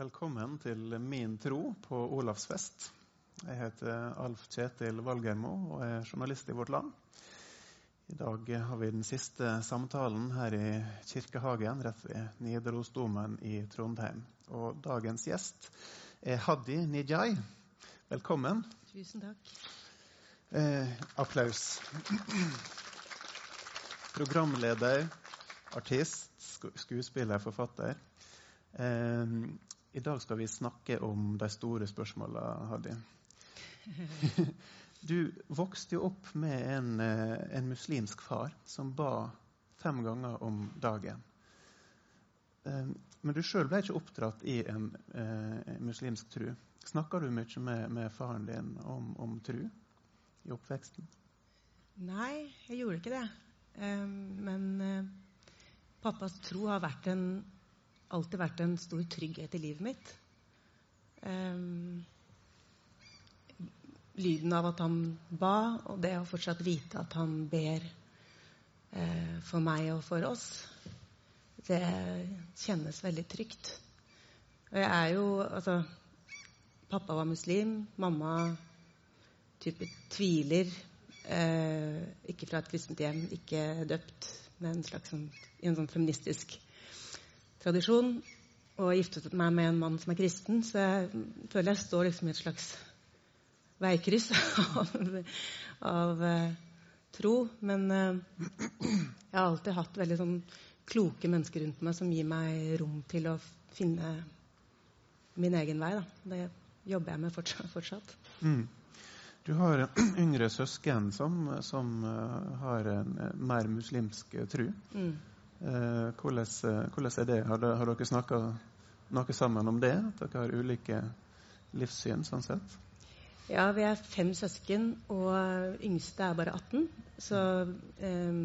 Velkommen til Min tro på Olavsfest. Jeg heter Alf Kjetil Valgermo og er journalist i Vårt Land. I dag har vi den siste samtalen her i Kirkehagen rett ved Nidarosdomen i Trondheim. Og dagens gjest er Hadi Nijay. Velkommen. Tusen takk. Eh, applaus. Programleder, artist, skuespiller, forfatter. Eh, i dag skal vi snakke om de store spørsmåla, Hadi. Du vokste jo opp med en, eh, en, muslimsk far som ba fem ganger om dagen. Eh, men du sjøl ble ikke oppdratt i en en muslimsk tru. Snakka du mye med, med, faren din om, om tru i oppveksten? Nei, jeg gjorde ikke det. men pappas tro har vært en alltid vært en stor trygghet i livet mitt. Um, lyden av at han ba, og det å fortsatt vite at han ber uh, for meg og for oss, det kjennes veldig trygt. Og jeg er jo Altså, pappa var muslim. Mamma type tviler. Uh, ikke fra et kristent hjem, ikke døpt, men en slags sånn, en sånn feministisk tradisjon og giftet meg med en mann som er kristen, så jeg føler jeg står liksom i et slags veikryss av, av uh, tro. Men uh, jeg har alltid hatt veldig sånn kloke mennesker rundt meg som gir meg rom til å finne min egen vei. Da. Det jobber jeg med fortsatt. Mm. Du har yngre søsken som, som uh, har en mer muslimsk tru. Mm. Eh, eh, hvordan, er det? Har, dere, snakka noe sammen om det? At dere har ulike livssyn sånn sett? Ja, vi er fem søsken, og yngste er bare 18. Så eh,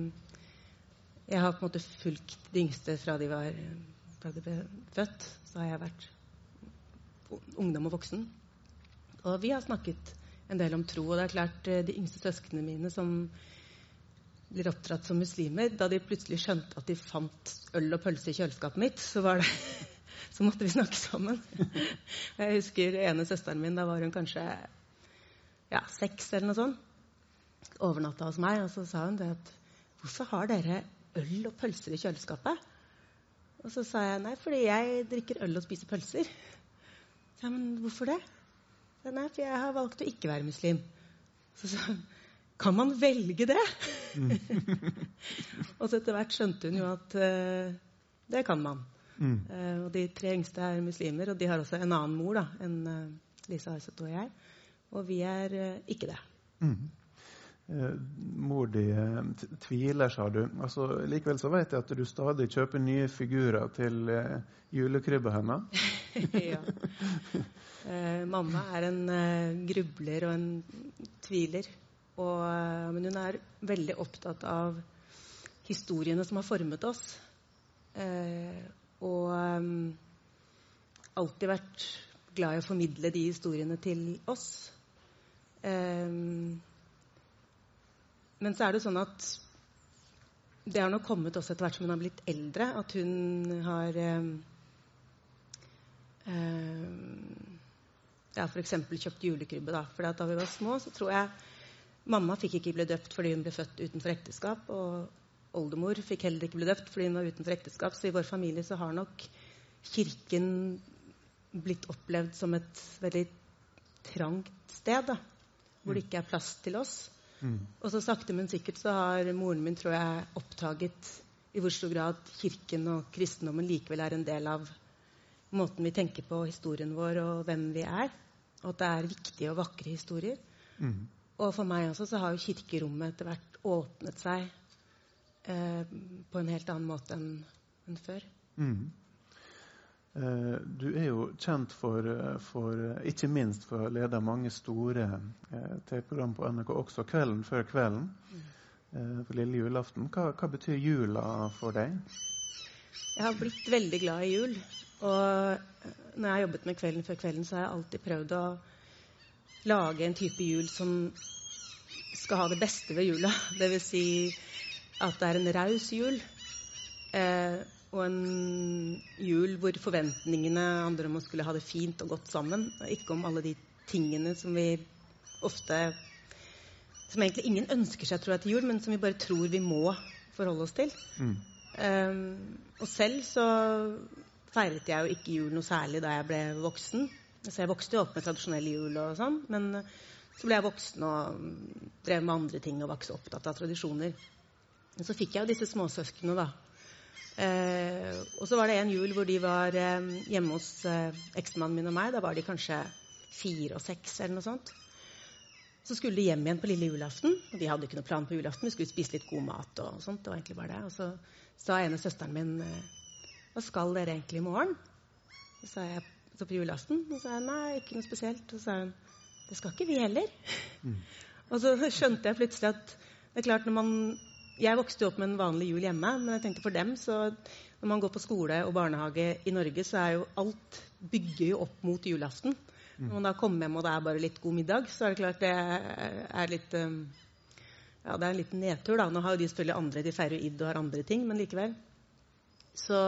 jeg har på en måte fulgt de yngste fra de, var, fra de ble født. Så har jeg vært ungdom og voksen. Og vi har snakket en del om tro. Og det er klart, eh, de yngste søsknene mine som blir oppdratt som muslimer, da de plutselig skjønte at de fant øl og pølse i kjøleskapet mitt, så, det, så måtte vi snakke sammen. Jeg husker ene søsteren min, da var hun kanskje ja, seks eller noe sånt. Overnatta hos meg, og så sa hun det at Hvorfor har dere øl og pølser i kjøleskapet? Og så sa jeg nei, fordi jeg drikker øl og spiser pølser. Ja, men hvorfor det? Nei, for jeg har valgt å ikke være muslim. Så sa hun kan man velge det? Mm. og så etter hvert skjønte hun jo at uh, det kan man. Mm. Uh, og de tre yngste er muslimer, og de har også en annen mor da, enn uh, Lisa Arseth og jeg. Og vi er ikke det. Mm. mor di tviler, sa du. Altså, likevel så vet jeg at du stadig kjøper nye figurer til julekrybba hennes. ja. mamma er en grubler og en tviler. Og, eh, men hun er veldig opptatt av historiene som har formet oss. Eh, og um, alltid vært glad i å formidle de historiene til oss. Eh, men så er det sånn at det har nok kommet også etter hvert som hun har blitt eldre, at hun har eh, eh, ja, f.eks. kjøpt julekrybbe. Da. For da vi var små, så tror jeg Mamma fikk ikke bli døpt fordi hun ble født utenfor ekteskap. Og oldemor fikk heller ikke bli døpt fordi hun var utenfor ekteskap. Så i vår familie så har nok Kirken blitt opplevd som et veldig trangt sted. da, Hvor det ikke er plass til oss. Mm. Og så sakte, men sikkert så har moren min tror jeg, oppdaget i hvor stor grad Kirken og kristendommen likevel er en del av måten vi tenker på historien vår og hvem vi er. Og at det er viktige og vakre historier. Mm. Og for meg også så har jo kirkerommet etter hvert åpnet seg eh, på en helt annen måte enn en før. Mm. Eh, du er jo kjent for, for, ikke minst for å lede mange store eh, TV-program på NRK, også kvelden før kvelden. Mm. Eh, på lille julaften. Hva, hva, betyr jula for deg? Jeg har blitt veldig glad i jul. Og eh, når jeg har jobbet med Kvelden før kvelden, så har jeg alltid prøvd å lage en type jul som skal ha det beste ved jula. Dvs. Si at det er en raus jul. Eh, og en jul hvor forventningene handler om å skulle ha det fint og godt sammen. Og ikke om alle de tingene som vi ofte Som egentlig ingen ønsker seg tror jeg, til jul, men som vi bare tror vi må forholde oss til. Mm. Um, og selv så feiret jeg jo ikke jul noe særlig da jeg ble voksen. Så jeg vokste jo opp med tradisjonell jul og sånn, men så ble jeg voksen og drev med andre ting og var ikke opptatt av tradisjoner. Men så fikk jeg jo disse småsøsknene, da. Eh, og så var det en jul hvor de var eh, hjemme hos eh, eksmannen min og meg. Da var de kanskje fire og seks eller noe sånt. Så skulle de hjem igjen på lille julaften. og De hadde ikke noe plan på julaften. Vi skulle spise litt god mat og sånt. Det var egentlig bare det. Og så sa ene søsteren min eh, Hva skal dere egentlig i morgen? Så sa jeg så på julaften. Og så sa jeg nei, ikke noe spesielt. Og så sa hun det skal ikke vi heller. Mm. og så skjønte jeg plutselig at det er klart når man jeg vokste jo opp med en vanlig jul hjemme, men jeg tenkte for dem så når man går på skole og barnehage i Norge, så er jo alt bygger jo opp mot julaften. Når man da kommer hjem og det er bare litt god middag, så er det klart det er litt um, ja, det er en liten nedtur. da. Nå har jo de selvfølgelig andre, de feirer id og har andre ting, men likevel. Så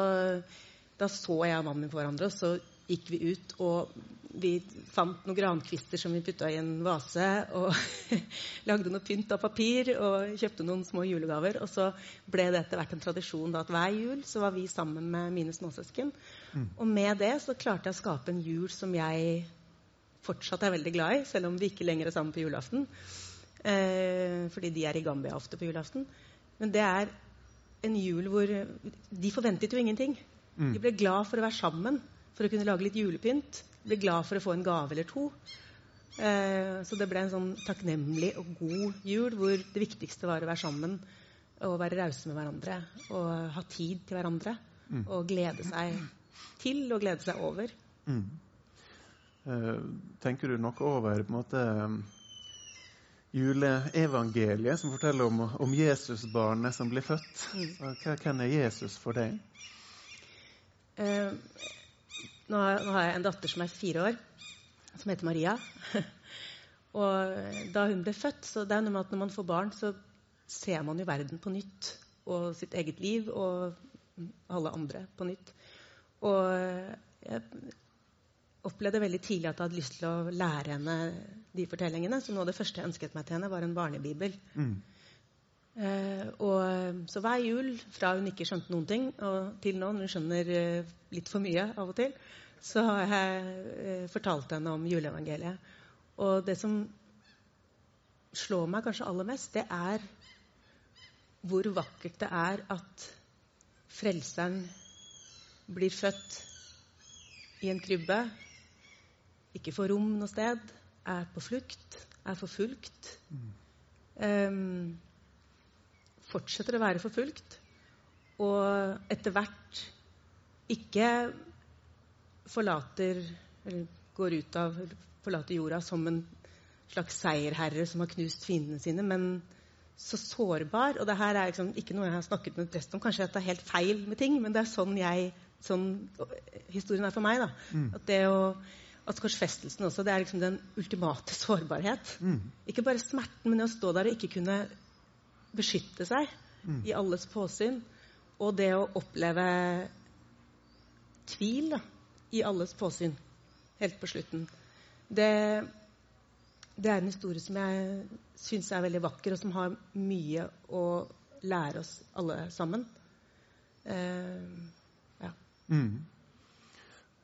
da så jeg og mannen min for hverandre, og så gikk vi ut og vi fant noen grankvister som vi putta i en vase, og lagde noe pynt av papir og kjøpte noen små julegaver. Og så ble det etter hvert en tradisjon da, at hver jul så var vi sammen med mine småsøsken. Mm. Og med det så klarte jeg å skape en jul som jeg fortsatt er veldig glad i, selv om vi ikke lenger er sammen på julaften. Eh, fordi de er i Gambia ofte på julaften. Men det er en jul hvor De forventet jo ingenting. Mm. De ble glad for å være sammen, for å kunne lage litt julepynt ble glad for å få en gave eller to. Eh, så det ble en sånn takknemlig og god jul hvor det viktigste var å være sammen og være rause med hverandre og ha tid til hverandre. Mm. Og glede seg til og glede seg over. Mm. Eh, tenker du noe over på en måte juleevangeliet som forteller om, om Jesusbarnet som blir født? Mm. Hva- Hvem er Jesus for deg? Eh, nå, har, nå har jeg en datter som er fire år, som heter Maria. og da hun ble født så det er noe med at Når man får barn, så ser man jo verden på nytt. Og sitt eget liv og alle andre på nytt. Og jeg opplevde veldig tidlig at jeg hadde lyst til å lære henne de fortellingene. Så noe av det første jeg ønsket meg til henne, var en barnebibel. Mm. Eh, og Så hver jul, fra hun ikke skjønte noen ting, og til nå, når hun skjønner eh, litt for mye av og til, så har jeg eh, fortalt henne om juleevangeliet. Og det som slår meg kanskje aller mest, det er hvor vakkert det er at Frelseren blir født i en krybbe, ikke får rom noe sted, er på flukt, er forfulgt. Um, fortsetter å være forfulgt. Og etter hvert ikke forlater eller går ut av forlater jorda som en slags seierherre som har knust fiendene sine, men så sårbar. Og det her er liksom ikke noe jeg har snakket med en prest om. Kanskje jeg tar helt feil med ting, men det er sånn jeg sånn historien er for meg. Mm. At det å at korsfestelsen også, det er liksom den ultimate sårbarhet. Mm. Ikke bare smerten, men det å stå der og ikke kunne beskytte seg Mm. i alles påsyn. Og det å oppleve tvil da, i alles påsyn helt på slutten. Det, det er en historie som jeg syns er veldig vakker, og som har mye å lære oss alle sammen. Uh, ja. Mm.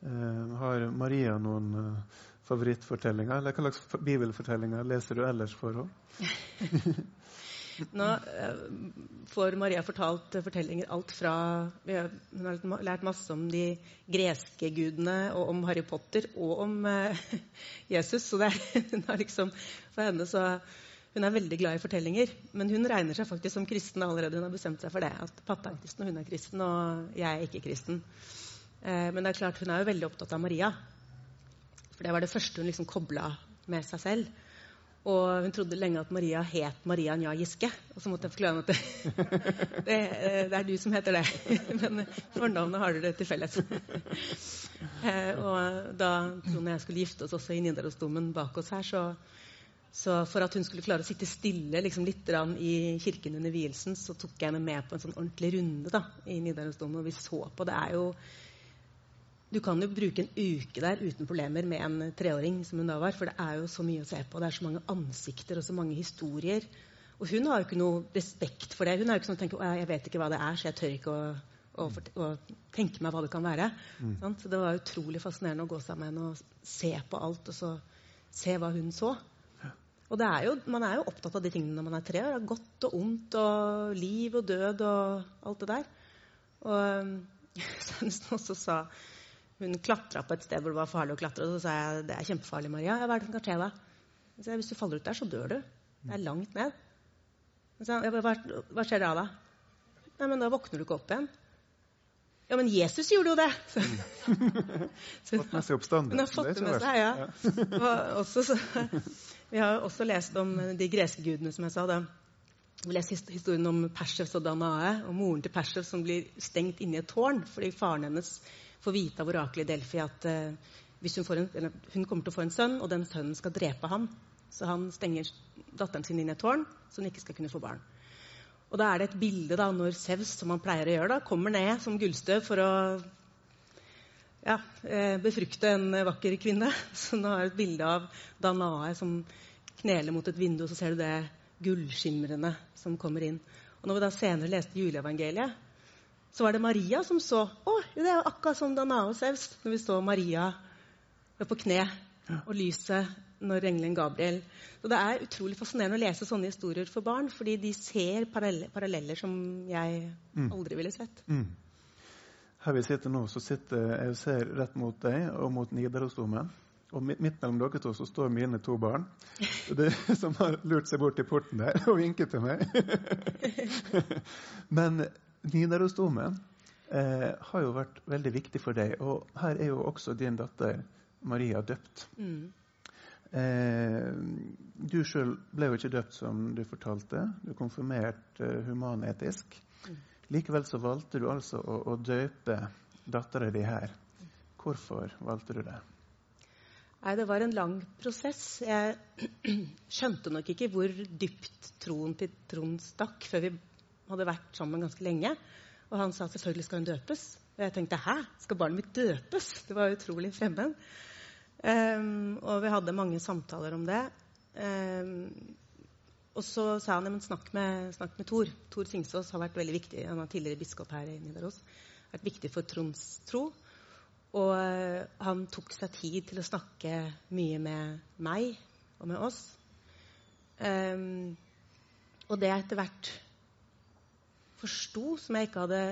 Uh, har Maria noen uh, favorittfortellinger? Eller hva slags bibelfortellinger leser du ellers for henne? Nå eh, får Maria fortalt fortellinger alt fra Hun har lært masse om de greske gudene og om Harry Potter og om eh, Jesus. Så er, hun har liksom henne så Hun er veldig glad i fortellinger. Men hun regner seg faktisk som kristen allerede. Hun har bestemt seg for det. At pappa er kristen, og hun er kristen, og jeg er ikke kristen. Eh, men det er klart hun er jo veldig opptatt av Maria. For det var det første hun liksom kobla med seg selv. Og hun trodde lenge at Maria het Maria Nja Giske. Og så måtte jeg forklare henne at det, det, eh, det er du som heter det. Men fornavnet har dere til felles. Eh, og da Trond og jeg skulle gifte oss også i Nidarosdomen bak oss her, så Så for at hun skulle klare å sitte stille liksom, litt i kirken under vielsen, så tok jeg henne med på en sånn ordentlig runde da, i Nidarosdomen. Og vi så på. Det er jo Du kan jo bruke en uke der uten problemer med en treåring, som hun da var, for det er jo så mye å se på. Det er så mange ansikter og så mange historier. Og hun har jo ikke noe respekt for det. Hun er jo ikke sånn tenker, å, jeg vet ikke hva det er, så jeg tør ikke å, å, å tenke meg hva det kan være. Mm. Så det var utrolig fascinerende å gå sammen med henne og se på alt, og så se hva hun så. Og er jo, man er jo opptatt av de tingene når man er tre år. Godt og ondt og liv og død og alt det der. Og hun også sa Hun klatra på et sted hvor det var farlig å klatre. Og så sa jeg det er kjempefarlig, Maria. Hva er det som kan skje da? Så hvis du faller ut der, så dør du. Det er langt ned. Så, hva, hva skjer da, da? Nei, men da våkner du ikke opp igjen. Ja, men Jesus gjorde jo det! Så, fått med seg oppstanden. Hun har fått det med seg, ja. Og også, så, vi har også lest om de greske gudene, som jeg sa. da. Vi leste historien om Persevs og Danae, og moren til Persevs som blir stengt inne i et tårn fordi faren hennes får vite av oraklet i Delfi at uh, hun, en, hun, kommer til å få en sønn, og den sønnen skal drepe ham. Så han stenger datteren sin inn i et tårn, så hun ikke skal kunne få barn. Og da er det et bilde da, når Sevs, som han pleier å gjøre, da, kommer ned som gullstøv for å ja, eh, befrukte en vakker kvinne. Så nå er det et bilde av Danae som kneler mot et vindu, og så ser du det gullskimrende som kommer inn. Og når vi da senere leste juleevangeliet, så var det Maria som så Å, det er jo akkurat som Sevs. Når vi så Maria på kne, og lyset når engelen Gabriel Så Det er utrolig fascinerende å lese sånne historier for barn, fordi de ser paralleller som jeg mm. aldri ville sett. Mm. Her vi sitter nå, så sitter jeg og ser rett mot deg og mot Nidarosdomen. Og midt mellom dere to så står mine to barn det, som har lurt seg bort til porten der og vinket til meg. Men Nidarosdomen eh, har jo vært veldig viktig for deg. Og her er jo også din datter Maria døpt. Mm. Eh, du sjøl ble jo ikke døpt, som du fortalte. Du konfirmerte eh, humanetisk. Mm. Likevel så valgte du altså å, å døpe dattera di her. Hvorfor valgte du det? Nei, Det var en lang prosess. Jeg skjønte nok ikke hvor dypt troen til Trond stakk før vi hadde vært sammen ganske lenge. Og han sa selvfølgelig skal hun døpes. Og jeg tenkte hæ, skal barnet mitt døpes? Det var utrolig fremmed. Um, og vi hadde mange samtaler om det. Um, og så sa han ja, snakk med, snakk med Tor. Tor Singsås har vært veldig viktig. Han var tidligere biskop her i Nidaros. Vært viktig for Tronds tro. Og uh, han tok seg tid til å snakke mye med meg og med oss. Um, og det etter hvert forsto, som jeg ikke hadde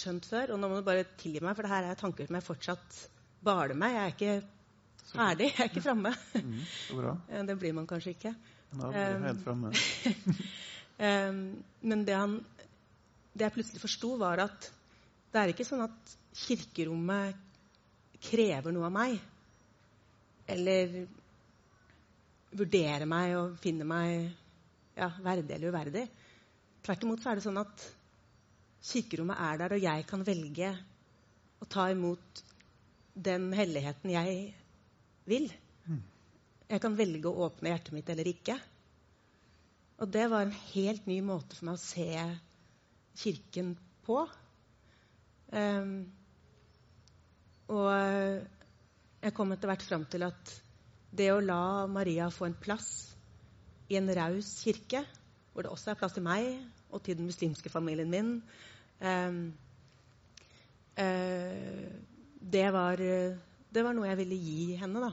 skjønt før Og nå må du bare tilgi meg, for det her er tanker som jeg fortsatt baler meg. Jeg er ikke ferdig. Jeg er ikke framme. Mm, det blir man kanskje ikke. Da blir jeg helt framme. Men det, han, det jeg plutselig forsto, var at det er ikke sånn at kirkerommet krever noe av meg. Eller vurderer meg og finner meg ja, verdig eller uverdig. Tvert imot så er det sånn at kirkerommet er der, og jeg kan velge å ta imot den helligheten jeg vil. Jeg kan velge å åpne hjertet mitt eller ikke. Og det var en helt ny måte for meg å se Kirken på. Um, og jeg kom etter hvert fram til at det å la Maria få en plass i en raus kirke, hvor det også er plass til meg og til den muslimske familien min um, uh, det var det var noe jeg ville gi henne. da.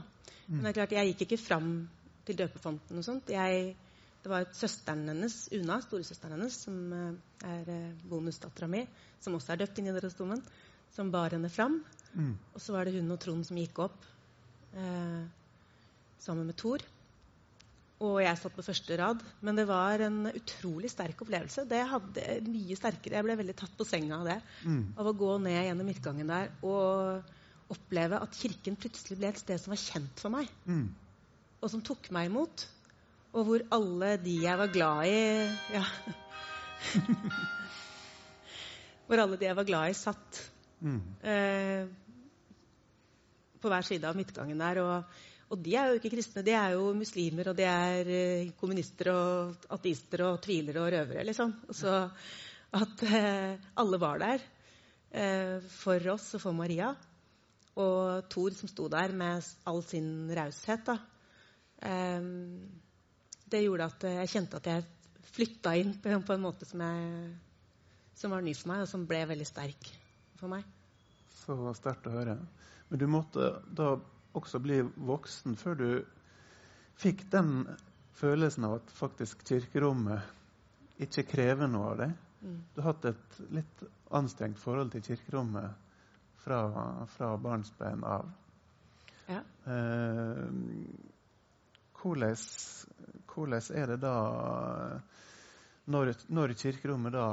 Men det er klart, jeg gikk ikke fram til døpefonten og sånt. Jeg, det var søsteren hennes, Una, storesøsteren hennes, som uh, er uh, bonusdattera mi, som også er døpt inn i Nidarosdomen, som bar henne fram. Mm. Og så var det hun og Trond som gikk opp uh, sammen med Thor. Og jeg satt på første rad. Men det var en utrolig sterk opplevelse. Det hadde mye sterkere. Jeg ble veldig tatt på senga av det. Mm. Av å gå ned gjennom midtgangen der og oppleve at Kirken plutselig ble et sted som var kjent for meg. Mm. Og som tok meg imot. Og hvor alle de jeg var glad i ja. Hvor alle de jeg var glad i, satt mm. eh, på hver side av midtgangen der. Og, Og de er jo ikke kristne, de er jo muslimer, og de er eh, kommunister og ateister og tvilere og røvere, liksom. Så at eh, alle var der eh, for oss og for Maria. Og Thor som sto der med all sin raushet, da. det gjorde at jeg kjente at jeg flytta inn på, en måte som, jeg, som, var ny for meg, og som ble veldig sterk for meg. Så sterkt å høre. Men du måtte da også bli voksen før du fikk den følelsen av at faktisk kirkerommet ikke krever noe av deg. Mm. Du har hatt et litt anstrengt forhold til kirkerommet fra, fra barnsben av. Ja. Eh, hvordan, hvordan, er det da når, når kirkerommet da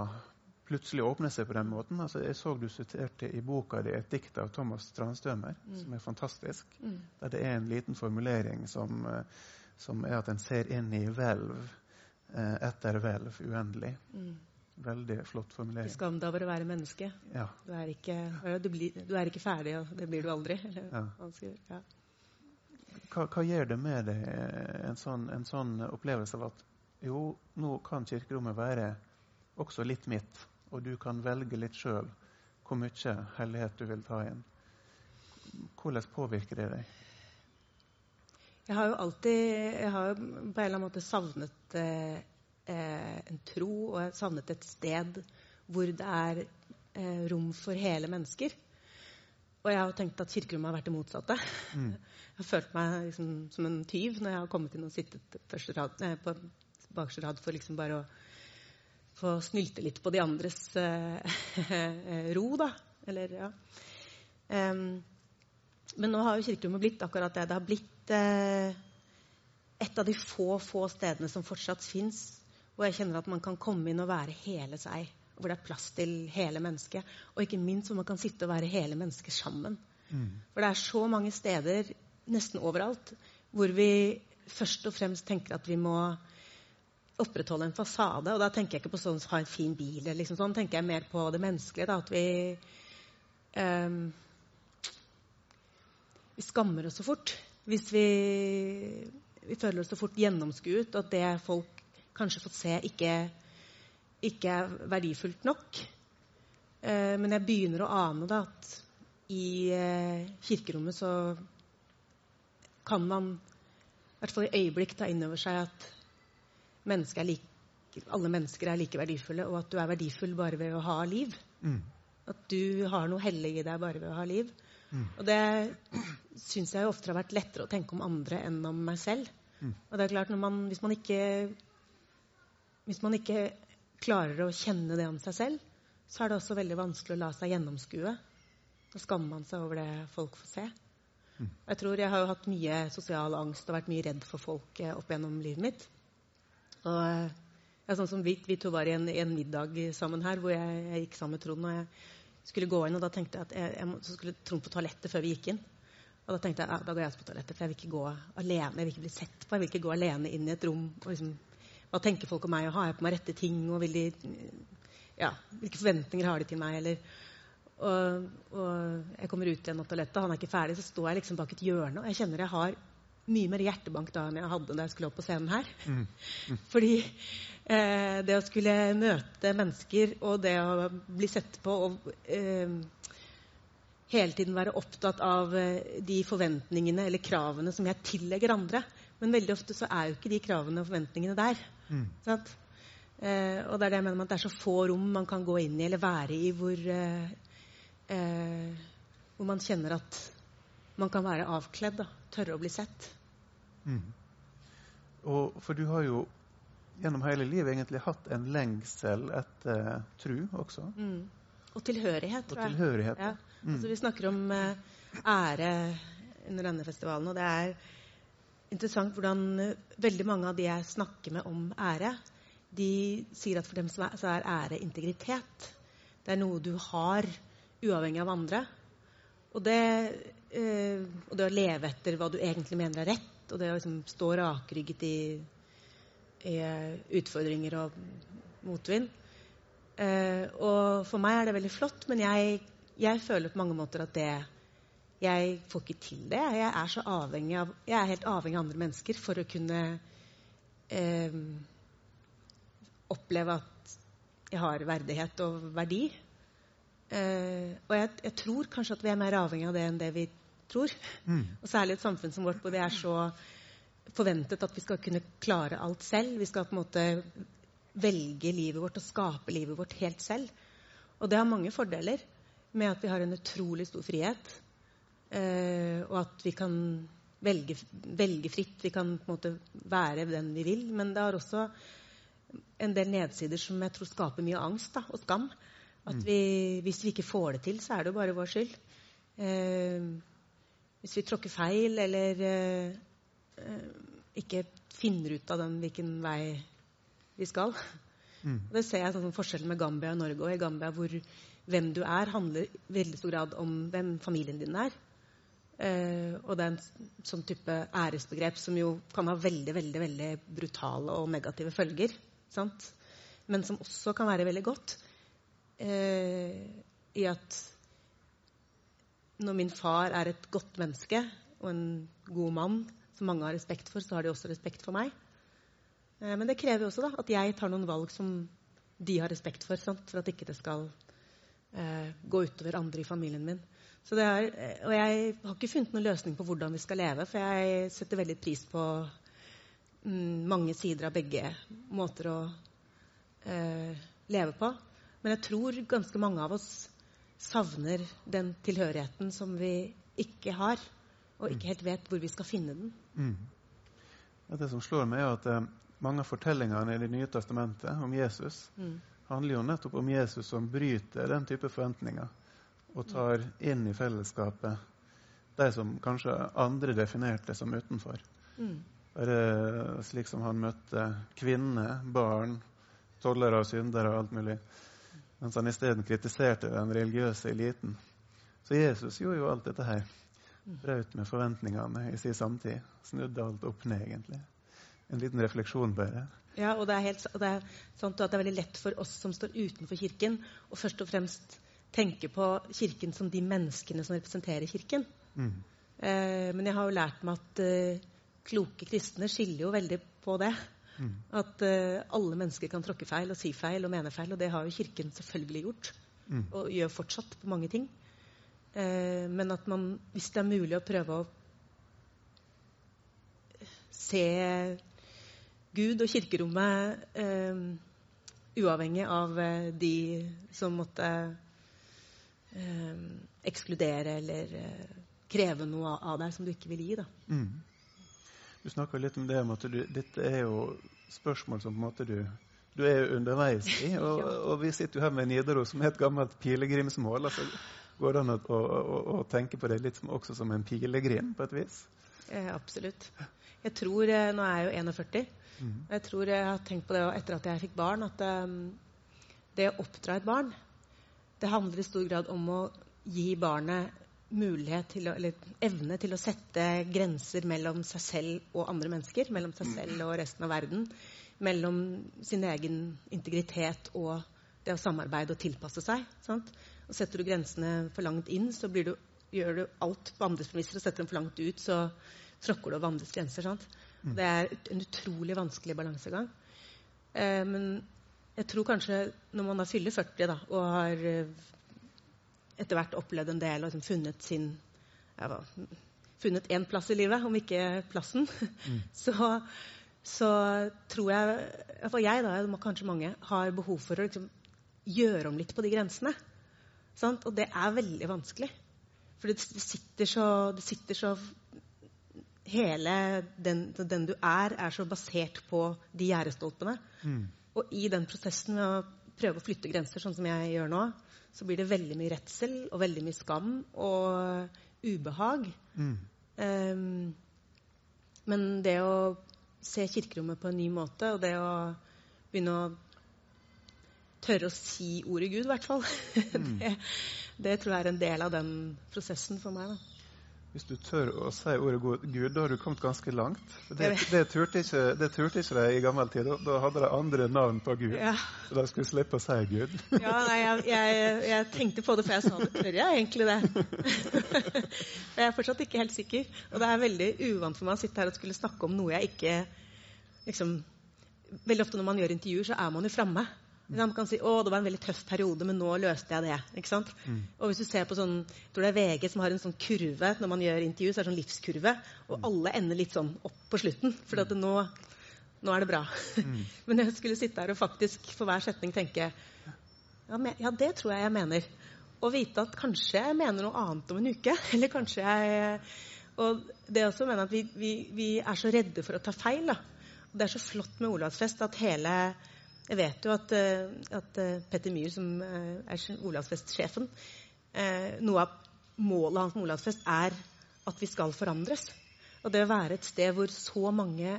plutselig åpner seg på den måten. Altså, jeg så du siterte i boka di et dikt av Thomas Strandstømer, mm. som er fantastisk. Mm. Der det er en liten formulering som, eh, som er at en ser inn i hvelv eh, etter hvelv uendelig. Mm. Veldig flott formulering. Skam deg over å være menneske. Ja. Du, er ikke, du, blir, du, er ikke, ferdig, og det blir du aldri. Ja. Ja. Hva, hva, gjør det med deg, en sånn, en sånn opplevelse av at jo, nå kan kirkerommet være også litt mitt? Og du kan velge litt sjøl hvor mye hellighet du vil ta inn. Hvordan påvirker det deg? Jeg har jo alltid jeg har jo på en eller annen måte savnet eh, en tro, og jeg har savnet et sted hvor det er eh, rom for hele mennesker. Og jeg har tenkt at kirkerommet har vært det motsatte. Mm. Jeg har følt meg liksom, som en tyv når jeg har kommet inn og sittet rad, eh, på bakerste rad for liksom bare å få snylte litt på de andres uh, ro, da. Eller, ja. Um, men nå har jo kirkerommet blitt akkurat det. Det har blitt eh, et av de få, få stedene som fortsatt fins, hvor jeg kjenner at man kan komme inn og være hele seg. Hvor det er plass til hele mennesket. Og ikke minst hvor man kan sitte og være hele mennesket sammen. Mm. For det er så mange steder, nesten overalt, hvor vi først og fremst tenker at vi må opprettholde en fasade. Og da tenker jeg ikke på sånn ha en fin bil. eller liksom sånn, tenker jeg mer på det menneskelige. Da, at vi um, Vi skammer oss så fort hvis vi, vi føler oss så fort gjennomskuet, at det folk kanskje får se, ikke, ikke er verdifullt nok. Uh, men jeg begynner å ane da, at i uh, kirkerommet så kan man i hvert fall i øyeblikk ta inn over seg at menneske like, alle mennesker er like verdifulle, og at du er verdifull bare ved å ha liv. Mm. At du har noe hellig i deg bare ved å ha liv. Mm. Og det syns jeg ofte har vært lettere å tenke om andre enn om meg selv. Mm. Og det er klart, man, hvis, man ikke, hvis man ikke klarer å kjenne det om seg selv, så er det også veldig vanskelig å la seg gjennomskue. Da skammer man seg over det folk får se. Mm. Jeg tror jeg har jo hatt mye sosial angst og vært mye redd for folk opp gjennom livet mitt. Og, ja, sånn som vi, vi, to var i en, en, middag sammen her hvor jeg, jeg, gikk sammen med Trond. og jeg skulle gå inn, og da tenkte jeg at jeg, jeg må, så skulle Trond på toalettet før vi gikk inn. Og da tenkte jeg ja, da går jeg på toalettet, for jeg vil ikke gå alene. Jeg vil ikke bli sett på. Jeg vil ikke gå alene inn i et rom. og liksom, Hva tenker folk om meg? og Har jeg på meg rette ting? og vil de, ja, Hvilke forventninger har de til meg? eller og, og, jeg kommer ut igjen av toalettet, han er ikke ferdig, så står jeg liksom bak et hjørne, og jeg kjenner jeg har mye mer hjertebank da enn jeg hadde da jeg skulle opp på scenen her. Mm. Mm. Fordi eh, det å skulle møte mennesker og det å bli sett på og eh, hele tiden være opptatt av eh, de forventningene eller kravene som jeg tillegger andre. Men veldig ofte så er jo ikke de kravene og forventningene der. Mm. Eh, og det er det jeg mener med at det er så få rom man kan gå inn i eller være i hvor, eh, eh, hvor man kjenner at man kan være avkledd. da, Tørre å bli sett. Mm. Og, for du har jo gjennom hele livet egentlig hatt en lengsel etter uh, tru også. Mm. Og tilhørighet, tror jeg. Og tilhørighet. Ja. Mm. Altså, vi snakker om uh, ære under denne festivalen, og det er interessant hvordan uh, veldig mange av de jeg snakker med om ære, de sier at for dem så er, så er ære integritet. Det er noe du har uavhengig av andre. Og det, og det å leve etter hva du egentlig mener er rett, og det å liksom stå rakrygget i, i, utfordringer og motvind. Eh, og for meg er det veldig flott, men jeg, jeg, føler på mange måter at det jeg får ikke til det. Jeg er, så avhengig av, jeg er helt avhengig av andre mennesker for å kunne eh, oppleve at jeg har verdighet og verdi. Eh, og jeg, jeg, tror kanskje at vi er mer avhengig av det enn det vi tror. Mm. Og særlig et samfunn som vårt hvor det er så forventet at vi skal kunne klare alt selv. Vi skal på en måte velge livet vårt og skape livet vårt helt selv. Og det har mange fordeler med at vi har en utrolig stor frihet. Eh, og at vi kan velge, velge, fritt. Vi kan på en måte være den vi vil. Men det har også en del nedsider som jeg tror skaper mye angst da, og skam. At mm. vi, hvis vi ikke får det til, så er det jo bare vår skyld. Eh, hvis vi tråkker feil eller eh, ikke finner ut av den hvilken vei vi skal. Mm. Det ser jeg sånn forskjellen med Gambia og Norge. Og i Gambia hvor hvem du er, handler i veldig stor grad om hvem familien din er. Eh, og det er en sånn type æresbegrep som jo kan ha veldig veldig, veldig brutale og negative følger. Sant? Men som også kan være veldig godt. Eh, I at når min far er et godt menneske og en god mann som mange har respekt for, så har de også respekt for meg. Eh, men det krever også da, at jeg tar noen valg som de har respekt for, sant? for at ikke det skal eh, gå utover andre i familien min. Er, eh, og jeg har ikke funnet noen løsning på hvordan vi skal leve, for jeg setter veldig pris på mm, mange sider av begge måter å eh, leve på. Men jeg tror ganske mange av oss savner den tilhørigheten som vi ikke har, og ikke helt vet hvor vi skal finne den. Mm. Det som slår meg, er at eh, mange av fortellingene i Det nye testamentet om Jesus mm. handler jo nettopp om Jesus som bryter den type forventninger og tar inn i fellesskapet de som kanskje andre definerte som utenfor. Mm. Bare slik som han møtte kvinner, barn, tollere og syndere og alt mulig. Mens han isteden kritiserte den religiøse eliten. Så Jesus gjorde jo alt dette her. Brøt med forventningene i sin samtid. Snudde alt opp ned, egentlig en liten refleksjon bare. Ja, og det er, helt, og det er sant at det er veldig lett for oss som står utenfor Kirken, å først og fremst tenke på Kirken som de menneskene som representerer Kirken. Mm. Eh, men jeg har jo lært meg at eh, kloke kristne skiller jo veldig på det. Mm. At uh, alle mennesker kan tråkke feil og si feil og mene feil, og det har jo Kirken selvfølgelig gjort. Mm. Og gjør fortsatt på mange ting. Uh, men at man, hvis det er mulig å prøve å se Gud og kirkerommet uh, uavhengig av de som måtte ekskludere eller kreve noe av deg som du ikke vil gi. Da. Mm. Du snakka litt om det om at du, dette er jo spørsmål som på en måte du, du er underveis i. Og, og, vi sitter jo her med Nidaros som er et gammelt pilegrimsmål. altså Går det an å, å, å, tenke på det litt som, også som en pilegrim på et vis? Eh, absolutt. Jeg tror, eh, Nå er jeg jo 41. Mm. Jeg tror jeg har tenkt på det etter at jeg fikk barn, at um, det å oppdra et barn, det handler i stor grad om å gi barnet mulighet til å, eller evne til å sette grenser mellom seg selv og andre mennesker. Mellom seg mm. selv og resten av verden. Mellom sin egen integritet og det å samarbeide og tilpasse seg. Sant? Og Setter du grensene for langt inn, så du, gjør du alt på andres premisser. Og setter dem for langt ut, så tråkker du over andres grenser. Sant? Det er en utrolig vanskelig balansegang. Eh, men jeg tror kanskje når man da fyller 40 da, og har eh, etter hvert opplevd en del og liksom funnet sin ja, funnet én plass i livet, om ikke plassen, mm. så, så, tror jeg Iallfall jeg, da, kanskje mange, har behov for å liksom, gjøre om litt på de grensene. Sant? Og det er veldig vanskelig. For det sitter så, det sitter så hele den, den, du er, er så basert på de gjerdestolpene. Mm. Og i den prosessen med å prøve å flytte grenser, sånn som jeg gjør nå, så blir det veldig mye redsel og veldig mye skam og ubehag. Mm. Um, men det å se kirkerommet på en ny måte, og det å begynne å tørre å si ordet Gud, i hvert fall, mm. det, det, tror jeg er en del av den prosessen for meg. Da. Hvis du tør å si ordet Gud, da har du kommet ganske langt. Det, det, turte ikke, det turte ikke de i gammel tid. Da, da hadde de andre navn på Gud. Ja. Så de skulle slippe å si Gud. Ja, nei, jeg, jeg, jeg, tenkte på det før jeg sa det. Tør jeg egentlig det? jeg er fortsatt ikke helt sikker. Og det er veldig uvant for meg å sitte her og skulle snakke om noe jeg ikke liksom, Veldig ofte når man gjør intervjuer, så er man jo framme. Man kan si å, det var en veldig tøff periode, men nå løste jeg det. ikke sant? Mm. Og hvis du ser på sånn, jeg tror det er VG som har en sånn kurve når man gjør intervju, så er det sånn livskurve, og mm. alle ender litt sånn opp på slutten. For at nå, nå er det bra. Mm. men jeg skulle sitte her og faktisk for hver setning tenke ja, men, ja, det tror jeg jeg mener. Og vite at kanskje jeg mener noe annet om en uke. Eller kanskje jeg Og det også mener at vi, vi, vi er så redde for å ta feil. da. Det er så flott med Olavsfest at hele jeg vet jo at, eh, at eh, Petter Myhr, som eh, er Olavsfest-sjefen Noe av målet hans med Olavsfest er at vi skal forandres. Og det å være et sted hvor så mange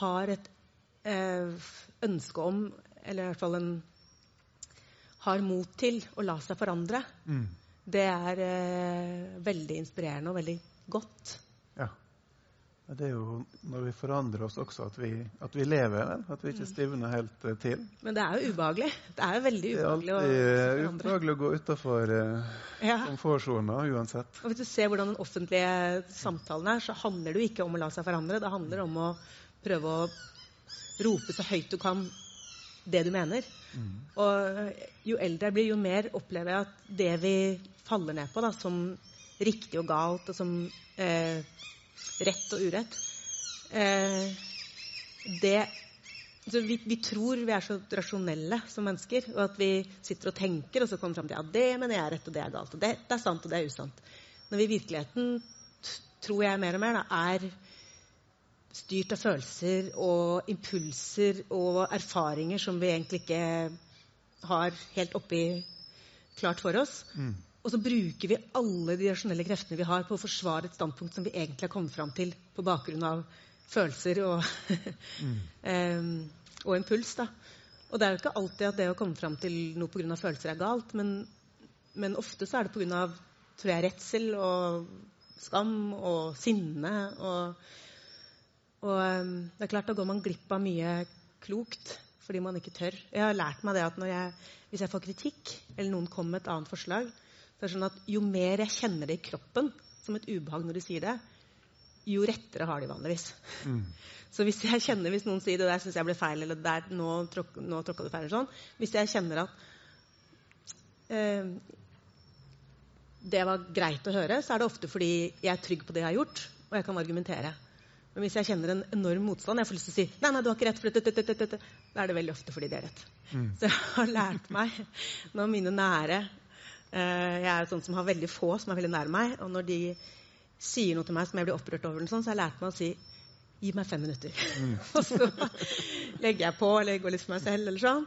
har et ønske om, eller i hvert fall en har mot til å la seg forandre, mm. det er veldig inspirerende og veldig godt. Det er jo når vi forandrer oss også, at vi, at vi lever. At vi ikke mm. stivner helt uh, til. Men det er jo ubehagelig. Det er jo veldig ubehagelig. å Det er alltid ubehagelig å gå utafor uh, ja. komfortsona uansett. Og Hvis du ser hvordan den offentlige samtalen er, så handler det jo ikke om å la seg forandre. Det handler om å prøve å rope så høyt du kan det du mener. Mm. Og jo eldre jeg blir, jo mer opplever jeg at det vi faller ned på da, som riktig og galt, og som eh, rett og urett. Eh, det altså vi, vi, tror vi er så rasjonelle som mennesker, og at vi sitter og tenker, og så kommer vi fram til at ja, det mener jeg er rett, og det er galt. Og det, det er sant, og det er usant. Når vi i virkeligheten, tror jeg mer og mer, da, er styrt av følelser og impulser og erfaringer som vi egentlig ikke har helt oppi klart for oss. Mm. Og så bruker vi alle de rasjonelle kreftene vi har på å forsvare et standpunkt som vi egentlig har kommet fram til på bakgrunn av følelser og, mm. um, og impuls. Da. Og det er jo ikke alltid at det å komme fram til noe pga. følelser er galt, men, men ofte så er det pga. tror jeg, redsel og skam og sinne. Og, og um, det er klart, da går man glipp av mye klokt fordi man ikke tør. Jeg har lært meg det at jeg, hvis jeg får kritikk, eller noen kommer med et annet forslag, det er sånn at Jo mer jeg kjenner det i kroppen som et ubehag når de sier det, jo rettere har de vanligvis. Mm. Så hvis jeg kjenner, hvis noen sier det der syns jeg ble feil, eller der, nå, tråk, nå tråkka du feil, eller sånn, hvis jeg kjenner at eh, det var greit å høre, så er det ofte fordi jeg er trygg på det jeg har gjort, og jeg kan argumentere. Men hvis jeg kjenner en enorm motstand, jeg får lyst til å si nei, nei, du har ikke rett, for dette, dette, dette, da er det veldig ofte fordi det er rett. Mm. Så jeg har lært meg, når mine nære jeg er sånn som har veldig få som er veldig nær meg. Og når de sier noe til meg som jeg blir opprørt over, sånn, så har jeg lært meg å si Gi meg fem minutter. Mm. og så legger jeg på eller går litt for meg selv. eller sånn.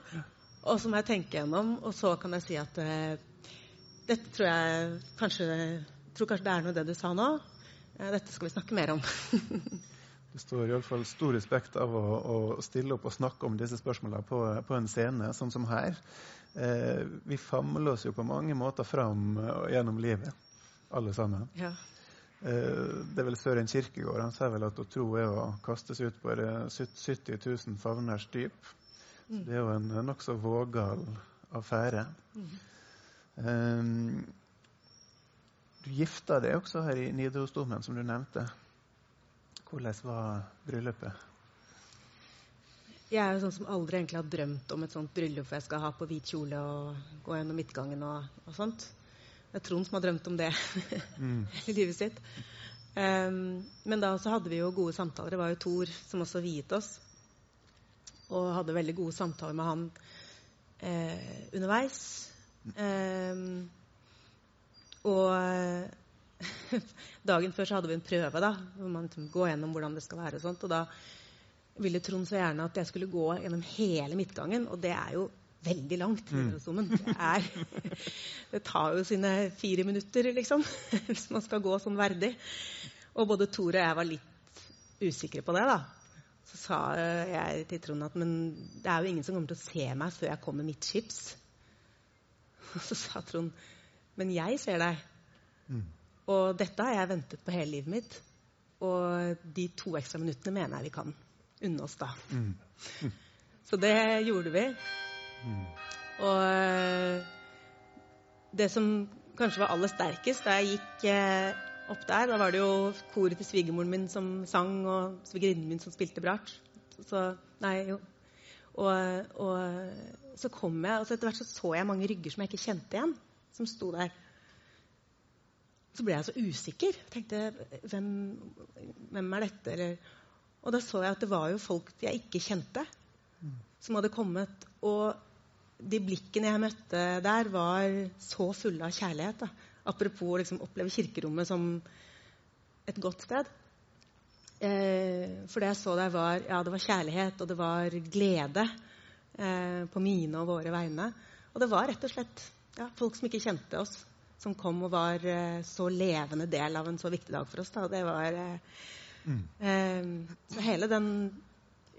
Og så må jeg tenke gjennom, og så kan jeg si at uh, dette tror jeg kanskje, tror kanskje det er noe det du sa nå. Uh, dette skal vi snakke mer om. det står iallfall stor respekt av å, å, stille opp og snakke om disse spørsmålene på, på en scene sånn som her. Eh, vi famler oss jo på mange måter fram og gjennom livet, alle sammen. Ja. Eh, det er vel Søren Kirkegård han sier vel at å tro er å kastes ut på 70 000 favners dyp. Mm. Det er jo en nokså vågal affære. Mm. Eh, du gifta deg også her i Nidarosdomen, som du nevnte. Hvordan var bryllupet? Jeg er jo sånn som aldri egentlig har drømt om et sånt bryllup hvor jeg skal ha på hvit kjole og gå gjennom midtgangen og, og sånt. Det er Trond som har drømt om det mm. hele livet sitt. Um, men da så hadde vi jo gode samtaler. Det var jo Thor som også viet oss. Og hadde veldig gode samtaler med han eh, underveis. Um, og dagen før så hadde vi en prøve da, hvor man liksom går gjennom hvordan det skal være. og sånt, og da ville Trond så gjerne at jeg skulle gå gjennom hele midtgangen, og det er jo veldig langt. Mm. Det, er, det, tar jo sine fire minutter, liksom, hvis man skal gå sånn verdig. Og både Tore og jeg var litt usikre på det. da. Så sa jeg til Trond at men det er jo ingen som kommer til å se meg før jeg kommer midtskips. Og så sa Trond men jeg ser deg. Mm. Og dette har jeg ventet på hele livet mitt. Og de to ekstra minuttene mener jeg vi kan unne oss da. Mm. Så det gjorde vi. Mm. Og eh, det som kanskje var aller sterkest da jeg gikk eh, opp der, da var det jo koret til svigermoren min som sang, og svigerinnen min som spilte brart. Så Nei, jo. Og, og så kom jeg, og så etter hvert så, så jeg mange rygger som jeg ikke kjente igjen, som sto der. Så ble jeg så usikker. Jeg tenkte hvem, hvem er dette? Eller, og da så jeg at det var jo folk jeg ikke kjente, som hadde kommet. Og de blikkene jeg møtte der, var så fulle av kjærlighet. Da. Apropos å liksom, oppleve kirkerommet som et godt sted. Eh, for det jeg så der, var, ja, det var kjærlighet, og det var glede eh, på mine og våre vegne. Og det var rett og slett ja, folk som ikke kjente oss, som kom og var eh, så levende del av en så viktig dag for oss. Da. Det var eh, Mm. Så hele den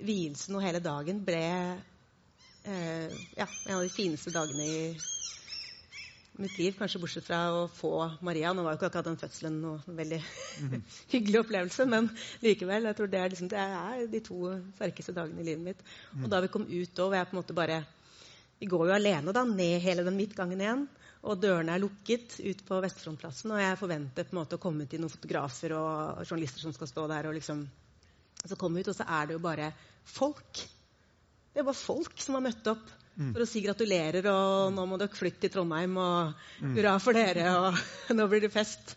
vielsen og hele dagen ble eh, ja, en av de fineste dagene i mitt liv, kanskje bortsett fra å få Maria. Nå var jo ikke akkurat den fødselen noe veldig hyggelig opplevelse, men likevel. Jeg tror det er, liksom, det er de to sterkeste dagene i livet mitt. Og da vi kom ut og jeg på en måte bare Vi går jo alene da, ned hele den midtgangen igjen. Og dørene er lukket ut på Vestfrontplassen, og jeg forventer på en måte å komme til noen fotografer og journalister som skal stå der. og liksom Så kom vi ut, og så er det jo bare folk. Det er bare folk som har møtt opp for å si gratulerer, og nå må dere flytte til Trondheim, og hurra for dere, og nå blir det fest.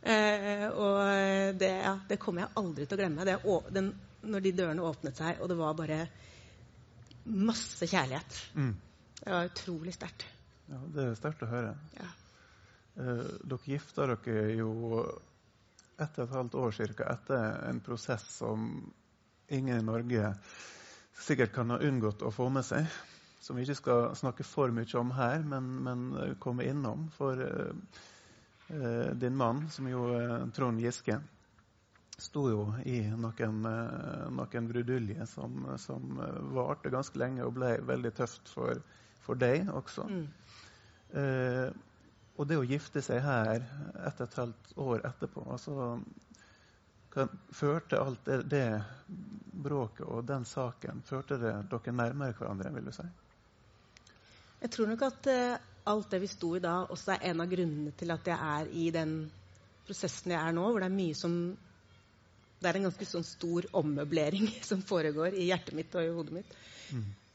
Eh, og det, ja, det kommer jeg aldri til å glemme. Det, den, når de dørene åpnet seg, og det var bare masse kjærlighet. Mm. Det var utrolig sterkt. Ja, det er sterkt å høre. Ja. Eh, dere gifta dere jo ett og et halvt år cirka, etter en prosess som ingen i Norge sikkert kan ha unngått å få med seg. Som vi ikke skal snakke for mye om her, men, men komme innom. For eh, din mann, som jo er Trond Giske, sto jo i noen, eh, noen bruduljer som, som varte ganske lenge og ble veldig tøft for, for deg også. Mm. Eh, og det å gifte seg her ett og et halvt år etterpå altså, kan, Førte alt det, det bråket og den saken førte det dere nærmere hverandre, vil du si? Jeg tror nok at eh, alt det vi sto i da, også er en av grunnene til at jeg er i den prosessen jeg er nå, hvor det er mye som Det er en ganske sånn stor ommøblering som foregår i hjertet mitt og i hodet mitt.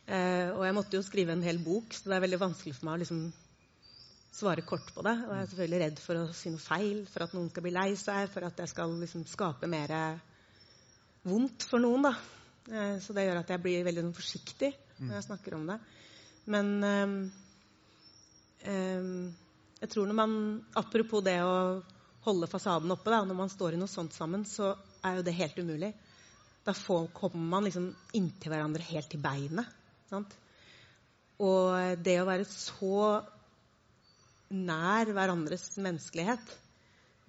Eh, og jeg måtte jo skrive en hel bok, så det er veldig vanskelig for meg å liksom svare kort på det. Og jeg er selvfølgelig redd for å si noe feil, for at noen skal bli lei seg, for at jeg skal liksom skape mer vondt for noen. da. Eh, så det gjør at jeg blir veldig sånn forsiktig når jeg snakker om det. Men um, um, jeg tror når man Apropos det å holde fasaden oppe, da, når man står i noe sånt sammen, så er jo det helt umulig. Da får, kommer man liksom inntil hverandre helt til beinet. Sant? Og det å være så nær hverandres menneskelighet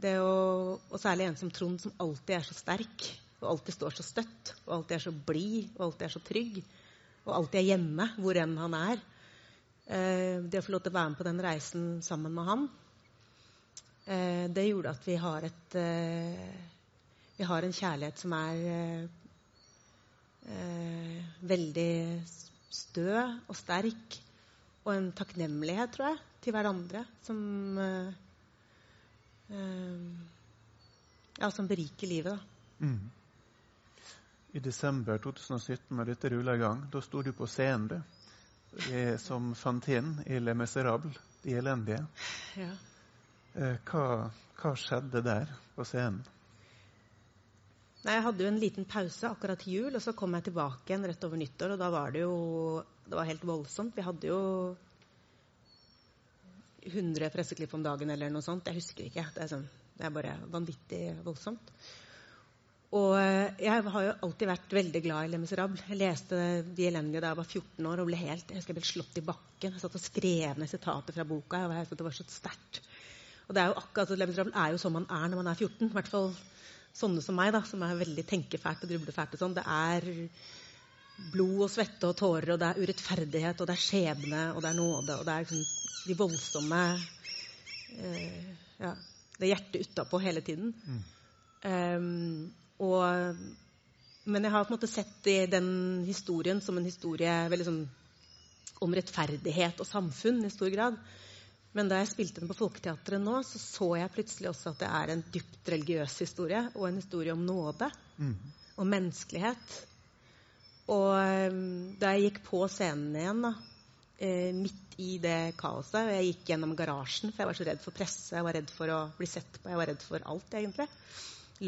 det å, Og særlig en som Trond, som alltid er så sterk, og alltid står så støtt, og alltid er så blid, og alltid er så trygg, og alltid er hjemme hvor enn han er. Eh, det å få lov til å være med på den reisen sammen med han, eh, det gjorde at vi har et eh, Vi har en kjærlighet som er veldig stø og sterk, og en takknemlighet, tror jeg, til hverandre som eh, eh, Ja, som beriker livet, da. Mm. I desember 2017, når dette rulla i gang, da sto du på scenen du, i- som Fantine i Le Miserable, De elendige. Ja. Eh, hva, hva skjedde der på scenen? Nei, Jeg hadde jo en liten pause akkurat til jul, og så kom jeg tilbake igjen rett over nyttår. Og da var det jo det var helt voldsomt. Vi hadde jo 100 presseklipp om dagen eller noe sånt. Jeg husker ikke. Det er, sånn, det er bare vanvittig voldsomt. Og eh, jeg har jo alltid vært veldig glad i Le Miserable. Jeg leste De elendige da jeg var 14 år og ble helt jeg husker jeg ble slått i bakken. Jeg satt og skrev ned sitater fra boka. Jeg var det var så sterkt. Og det er jo akkurat, Le Miserable er jo sånn man er når man er 14. I hvert fall sånne som meg, da, som er veldig tenkefælt og grublefælt. og sånn. Det er blod og svette og tårer, og det er urettferdighet, og det er skjebne, og det er nåde, og det er liksom de voldsomme eh, ja, det hjertet utapå hele tiden. Mm. Um, og, men jeg har på en måte sett i den historien som en historie veldig sånn, om rettferdighet og samfunn i stor grad. Men da jeg spilte den på Folketeatret nå, så så jeg plutselig også at det er en dypt religiøs historie, og en historie om nåde Mm. og menneskelighet. Og um, da jeg gikk på scenen igjen, da, eh, midt i det kaoset og Jeg gikk gjennom garasjen, for jeg var så redd for presse, jeg var redd for å bli sett på, jeg var redd for alt, egentlig.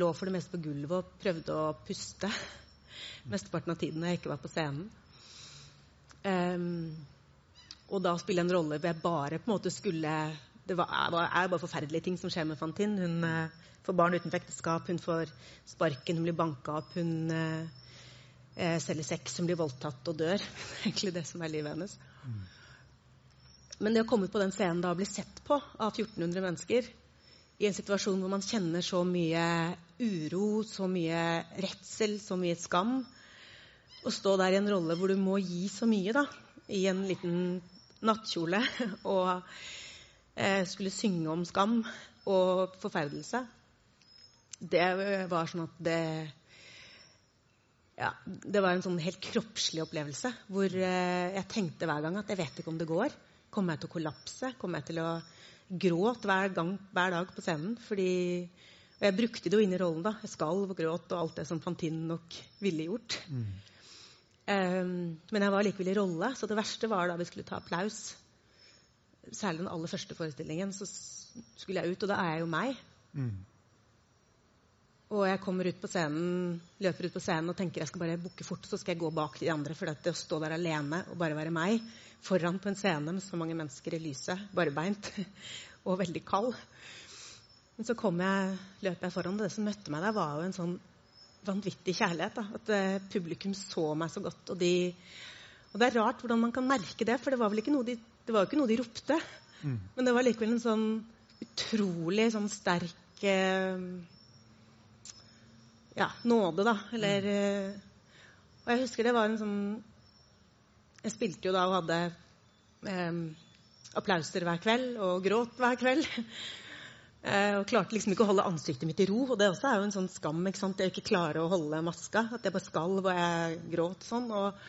Lå for det meste på gulvet og prøvde å puste mesteparten av tiden når jeg ikke var på scenen. Um, og da spille en rolle hvor jeg bare på en måte skulle Det var, er, bare forferdelige ting som skjer med Fantin. Hun uh, får barn utenfor ekteskap, hun får sparken, hun blir banka opp, hun eh, selger sex, hun blir voldtatt og dør. Det er egentlig det som er livet hennes. Men det å komme ut på den scenen da og bli sett på av 1400 mennesker i en situasjon hvor man kjenner så mye uro, så mye redsel, så mye skam Å stå der i en rolle hvor du må gi så mye, da, i en liten nattkjole, og eh, skulle synge om skam og forferdelse Det var sånn at det ja, det var en sånn helt kroppslig opplevelse hvor eh, jeg tenkte hver gang at jeg vet ikke om det går. Kommer jeg til å kollapse? Kommer jeg til å gråte hver, gang, hver dag på scenen? Fordi, og jeg brukte det jo inn i rollen. da. Jeg skalv og gråt og alt det som Fantine nok ville gjort. Mm. Um, men jeg var likevel i rolle, så det verste var da vi skulle ta applaus. Særlig den aller første forestillingen. Så skulle jeg ut, og da er jeg jo meg. Mm. Og jeg kommer ut på scenen, løper ut på scenen og tenker jeg skal bare bukke fort, så skal jeg gå bak de andre. For det å stå der alene og bare være meg foran på en scene med så mange mennesker i lyset, barbeint og veldig kald Men så kom jeg, løp jeg foran, og det som møtte meg der, var jo en sånn vanvittig kjærlighet. Da. At eh, publikum så meg så godt. Og, de, og det er rart hvordan man kan merke det, for det var vel ikke noe de, det var jo ikke noe de ropte. Mm. Men det var likevel en sånn utrolig sånn sterk eh, ja, nåde, da. Eller mm. Og jeg husker det var en sånn Jeg spilte jo da og hadde eh, applauser hver kveld og gråt hver kveld. eh, og klarte liksom ikke å holde ansiktet mitt i ro. Og det også er jo en sånn skam. ikke sant? Jeg ikke klarer å holde maska. At jeg bare skalv og jeg gråt sånn. Og,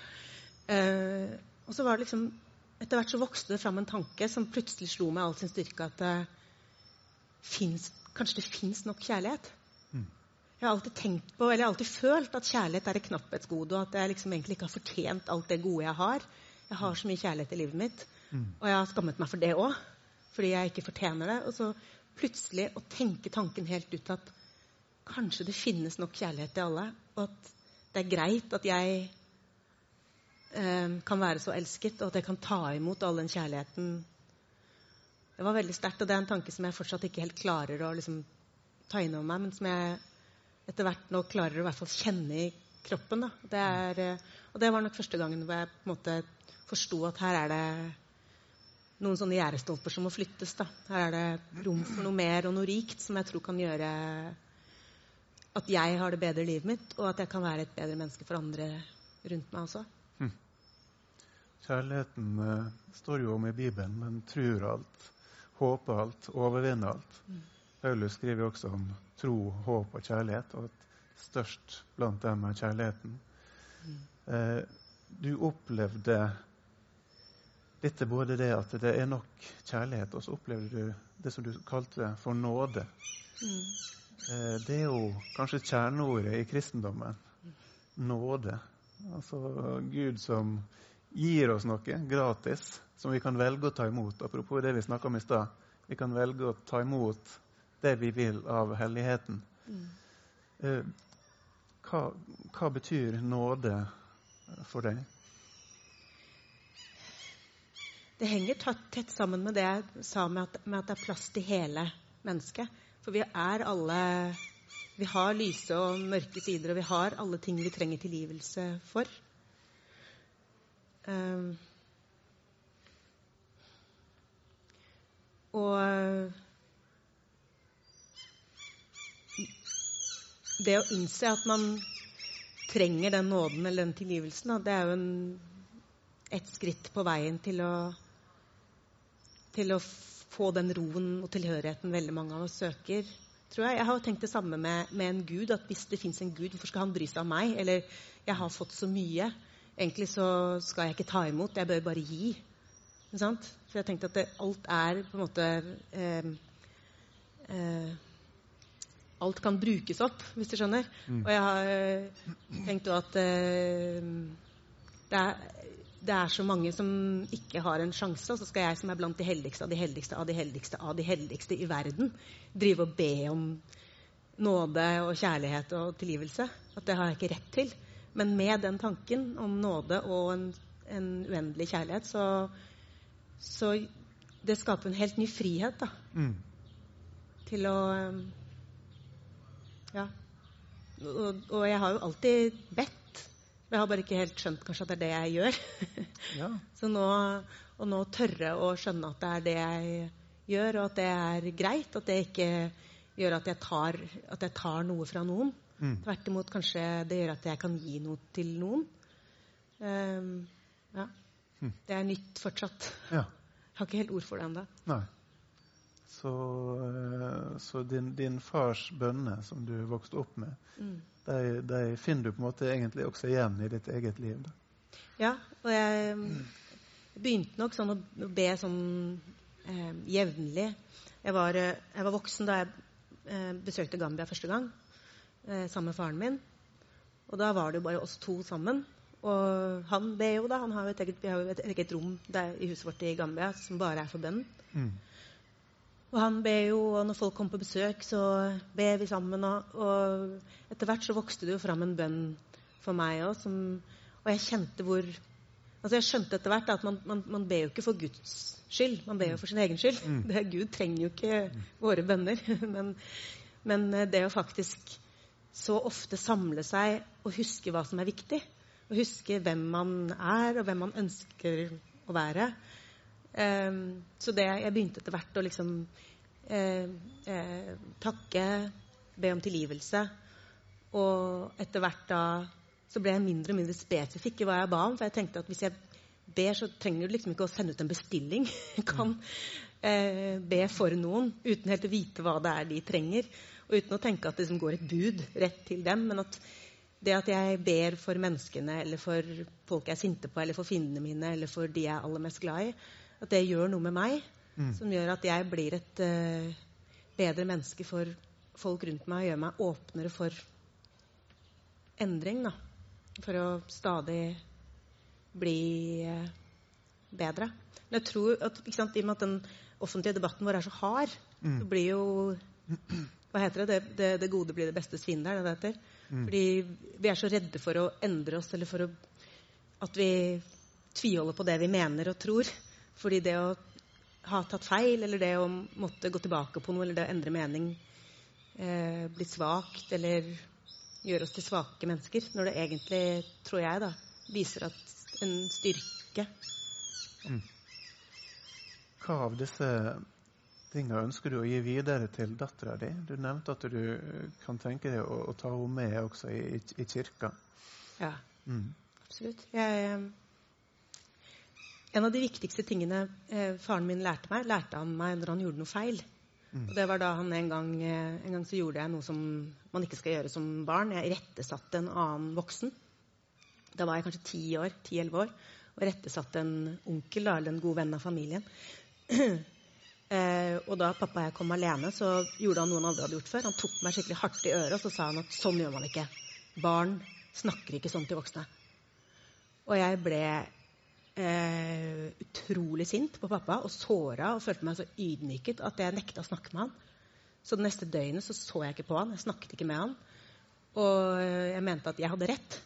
eh, og så var det liksom Etter hvert så vokste det fram en tanke som plutselig slo meg all sin styrke. At det finnes, kanskje det fins nok kjærlighet. Jeg har alltid tenkt på, eller jeg har alltid følt at kjærlighet er et knapphetsgode, og at jeg liksom egentlig ikke har fortjent alt det gode jeg har. Jeg har så mye kjærlighet i livet mitt, Mm. og jeg har skammet meg for det òg. Fordi jeg ikke fortjener det. Og så plutselig å tenke tanken helt ut at kanskje det finnes nok kjærlighet til alle, og at det er greit at jeg eh, kan være så elsket, og at jeg kan ta imot all den kjærligheten. Det var veldig sterkt, og det er en tanke som jeg fortsatt ikke helt klarer å liksom, ta inn over meg, men som jeg etter hvert nå klarer å i hvert fall kjenne i kroppen. Da. Det er, eh, og det var nok første gangen hvor jeg på en måte forsto at her er det noen sånne gjerdestolper som må flyttes. Da. Her er det rom for noe mer og noe rikt som jeg tror kan gjøre at jeg har det bedre i livet mitt, og at jeg kan være et bedre menneske for andre rundt meg også. Kjærligheten uh, står jo om i Bibelen. Den tror alt, håper alt, overvinner alt. Mm. Paulus skriver også om tro, håp og kjærlighet, og at størst blant dem er kjærligheten. Eh, du opplevde dette både det at det er nok kjærlighet, og så opplevde du det som du kalte for nåde. Mm. Eh, det er jo kanskje kjerneordet i kristendommen. Nåde. Altså Gud som gir oss noe gratis som vi kan velge å ta imot. Apropos det vi snakka om i stad. Vi kan velge å ta imot det vi vil av helligheten. Mm. Eh, hva, hva betyr nåde for deg? Det henger tett sammen med det jeg sa med at, med at det er plass til hele mennesket. For vi er alle Vi har lyse og mørke sider, og vi har alle ting vi trenger tilgivelse for. Um, og det å innse at man trenger den nåden eller den tilgivelsen, det er jo en, et skritt på veien til å, til å få den roen og tilhørigheten veldig mange av oss søker. tror Jeg Jeg har tenkt det samme med, med en gud. at Hvis det fins en gud, hvorfor skal han bry seg om meg? Eller jeg har fått så mye. Egentlig så skal jeg ikke ta imot, jeg bør bare gi. For jeg tenkte at det, alt er på en måte eh, eh, Alt kan brukes opp, hvis du skjønner. Mm. Og jeg har tenkt tenkt at eh, det er, det er så mange som ikke har en sjanse, og så skal jeg, som er blant de heldigste av de heldigste av de heldigste av de heldigste i verden, drive og be om nåde og kjærlighet og tilgivelse. At det har jeg ikke rett til. Men med den tanken om nåde og en, en uendelig kjærlighet, så, så det skaper en helt ny frihet da. Mm. til å Ja. Og, og, jeg har jo alltid bedt Men jeg har bare ikke helt skjønt kanskje at det er det jeg gjør. ja. Så nå, og nå tørre å skjønne at det er det jeg gjør, og at det er greit. At det ikke gjør at jeg tar, at jeg tar noe fra noen. Mm. Tvert imot kanskje det gjør at jeg kan gi noe til noen. Um, ja. Mm. Det er nytt fortsatt. Ja. Jeg har ikke helt ord for det ennå. Så, eh, så din, din, fars bønner som du vokste opp med, mm de, de, finner du på en måte egentlig også igjen i ditt eget liv. Da. Ja, og jeg begynte nok sånn å, be sånn eh, jevnlig. Jeg var, eh, jeg var, voksen da jeg eh, besøkte Gambia første gang eh, sammen med faren min. Og da var det jo bare oss to sammen. Og han ber jo, da. Han har jo et eget, vi har jo et eget rom der, i huset vårt i Gambia som bare er for bønnen. Mm. Og han ber jo, og når folk kommer på besøk, så ber vi sammen. Og, og etter hvert så vokste det jo fram en bønn for meg òg, og jeg kjente hvor Altså Jeg skjønte etter hvert at man, man, man, ber jo ikke for Guds skyld, man ber jo for sin egen skyld. Mm. Det, Gud trenger jo ikke våre bønner. Men, men, det å faktisk så ofte samle seg og huske hva som er viktig, og huske hvem man er, og hvem man ønsker å være, Um, så det, jeg begynte etter hvert å liksom eh, eh, takke, be om tilgivelse. Og etter hvert da så ble jeg mindre og mindre spesifikk i hva jeg ba om. For jeg tenkte at hvis jeg ber, så trenger du liksom ikke å sende ut en bestilling. Jeg kan eh, be for noen uten helt å vite hva det er de trenger. Og uten å tenke at det liksom går et bud rett til dem. Men at det at jeg ber for menneskene, eller for folk jeg er sinte på, eller for fiendene mine, eller for de jeg er aller mest glad i, at det gjør noe med meg. Mm. Som gjør at jeg blir et uh, bedre menneske for folk rundt meg. Og gjør meg åpnere for endring. Da. For å stadig bli uh, bedre. Men jeg tror at sant, i og med at den offentlige debatten vår er så hard, mm. så blir jo Hva heter det? Det, det, det gode blir det bestes fiende, er det det heter? Mm. Fordi vi er så redde for å endre oss, eller for å, at vi tviholder på det vi mener og tror. Fordi det å ha tatt feil, eller det å måtte gå tilbake på noe, eller det å endre mening, eh, bli svakt, eller gjøre oss til svake mennesker, når det egentlig, tror jeg, da, viser at en styrke mm. Hva av disse tingene ønsker du å gi videre til dattera di? Du nevnte at du kan tenke deg å, å ta henne med også i, i kirka. Ja, mm. absolutt. Jeg en av de viktigste tingene eh, faren min lærte meg, lærte han meg når han gjorde noe feil. Mm. Og det var da han en gang, eh, en gang så gjorde jeg noe som man ikke skal gjøre som barn. Jeg rettesatte en annen voksen. Da var jeg kanskje ti år, ti-elleve år. Og rettesatte en onkel, da, eller en god venn av familien. eh, og da pappa og jeg kom alene, så gjorde han noe han aldri hadde gjort før. Han tok meg skikkelig hardt i øret og så sa han at sånn gjør man ikke. Barn snakker ikke sånn til voksne. Og jeg ble eh, utrolig sint på pappa og såra og følte meg så ydmyket at jeg nekta å snakke med han. Så det neste døgnet så, så jeg ikke på han. Jeg snakket ikke med han. Og jeg mente at jeg hadde rett.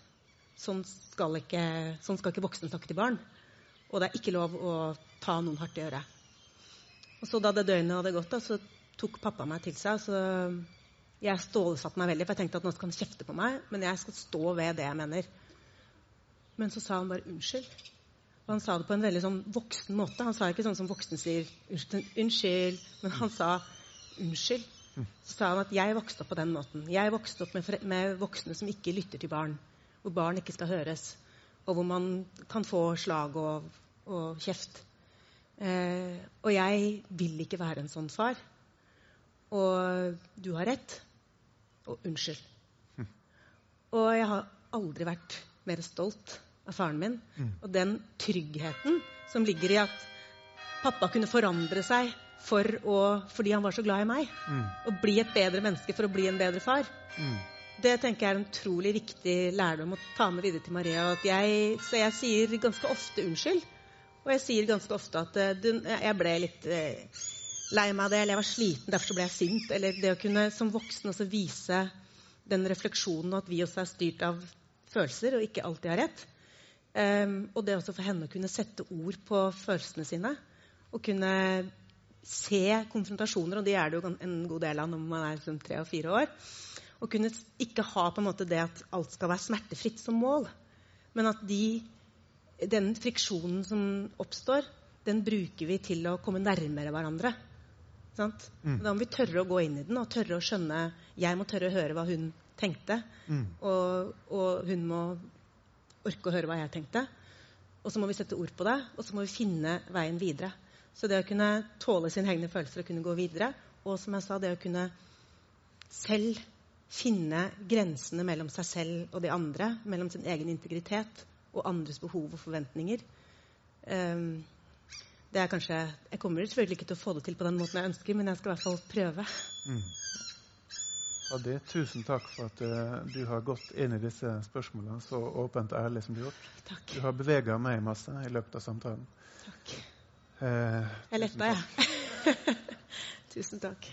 Sånn skal ikke, sånn skal ikke voksne snakke til barn. Og det er ikke lov å ta noen hardt i øret. Og så Da det døgnet hadde gått, da, så tok pappa meg til seg. så Jeg stålsatte meg veldig, for jeg tenkte at nå skal han kjefte på meg. Men jeg skal stå ved det jeg mener. Men så sa han bare unnskyld. Og han sa det på en veldig sånn voksen måte. Han sa ikke sånn som voksne sier 'unnskyld', men han sa 'unnskyld'. Så sa han at 'jeg vokste opp på den måten'. Jeg vokste opp med, med, voksne som ikke lytter til barn. Hvor barn ikke skal høres. Og hvor man kan få slag og, og kjeft. Eh, og jeg vil ikke være en sånn far. Og du har rett. Og unnskyld. Hm. Og jeg har aldri vært mer stolt av faren min. Mm. Og den tryggheten som ligger i at pappa kunne forandre seg for å, fordi han var så glad i meg. Mm. Og bli et bedre menneske for å bli en bedre far. Mm. Det tenker jeg er en utrolig viktig lærdom å ta med videre til Maria. At jeg, så jeg sier ganske ofte unnskyld. Og jeg sier ganske ofte at eh, du, jeg ble litt eh, lei meg av det, eller jeg var sliten, derfor så ble jeg sint. Eller det å kunne som voksen også vise den refleksjonen, og at vi også er styrt av følelser og ikke alltid har rett. Um, og det også for henne å kunne sette ord på følelsene sine. Og kunne se konfrontasjoner, og de er det jo en god del av når man er liksom tre og fire år. Og kunne ikke ha på en måte det at alt skal være smertefritt som mål. Men at de, den friksjonen som oppstår, den bruker vi til å komme nærmere hverandre. Sant? Mm. Da må vi tørre å gå inn i den og tørre å skjønne Jeg må tørre å høre hva hun tenkte. Mm. Og, og hun må orke å høre hva jeg tenkte. Og så må vi sette ord på det, og så må vi finne veien videre. Så det å kunne tåle sine egne følelser og kunne gå videre, og som jeg sa, det å kunne selv finne grensene mellom seg selv og de andre, mellom sin egen integritet og andres behov og forventninger. Um, det er kanskje, Jeg kommer selvfølgelig ikke til å få det til på den måten jeg ønsker, men jeg skal i hvert fall prøve. Mm. Adi, tusen takk for at uh, du har gått inn i disse spørsmålene så åpent og ærlig som du har gjort. Takk. Du har bevega meg masse i løpet av samtalen. takk. Uh, Jeg letta, jeg. Ja. tusen takk.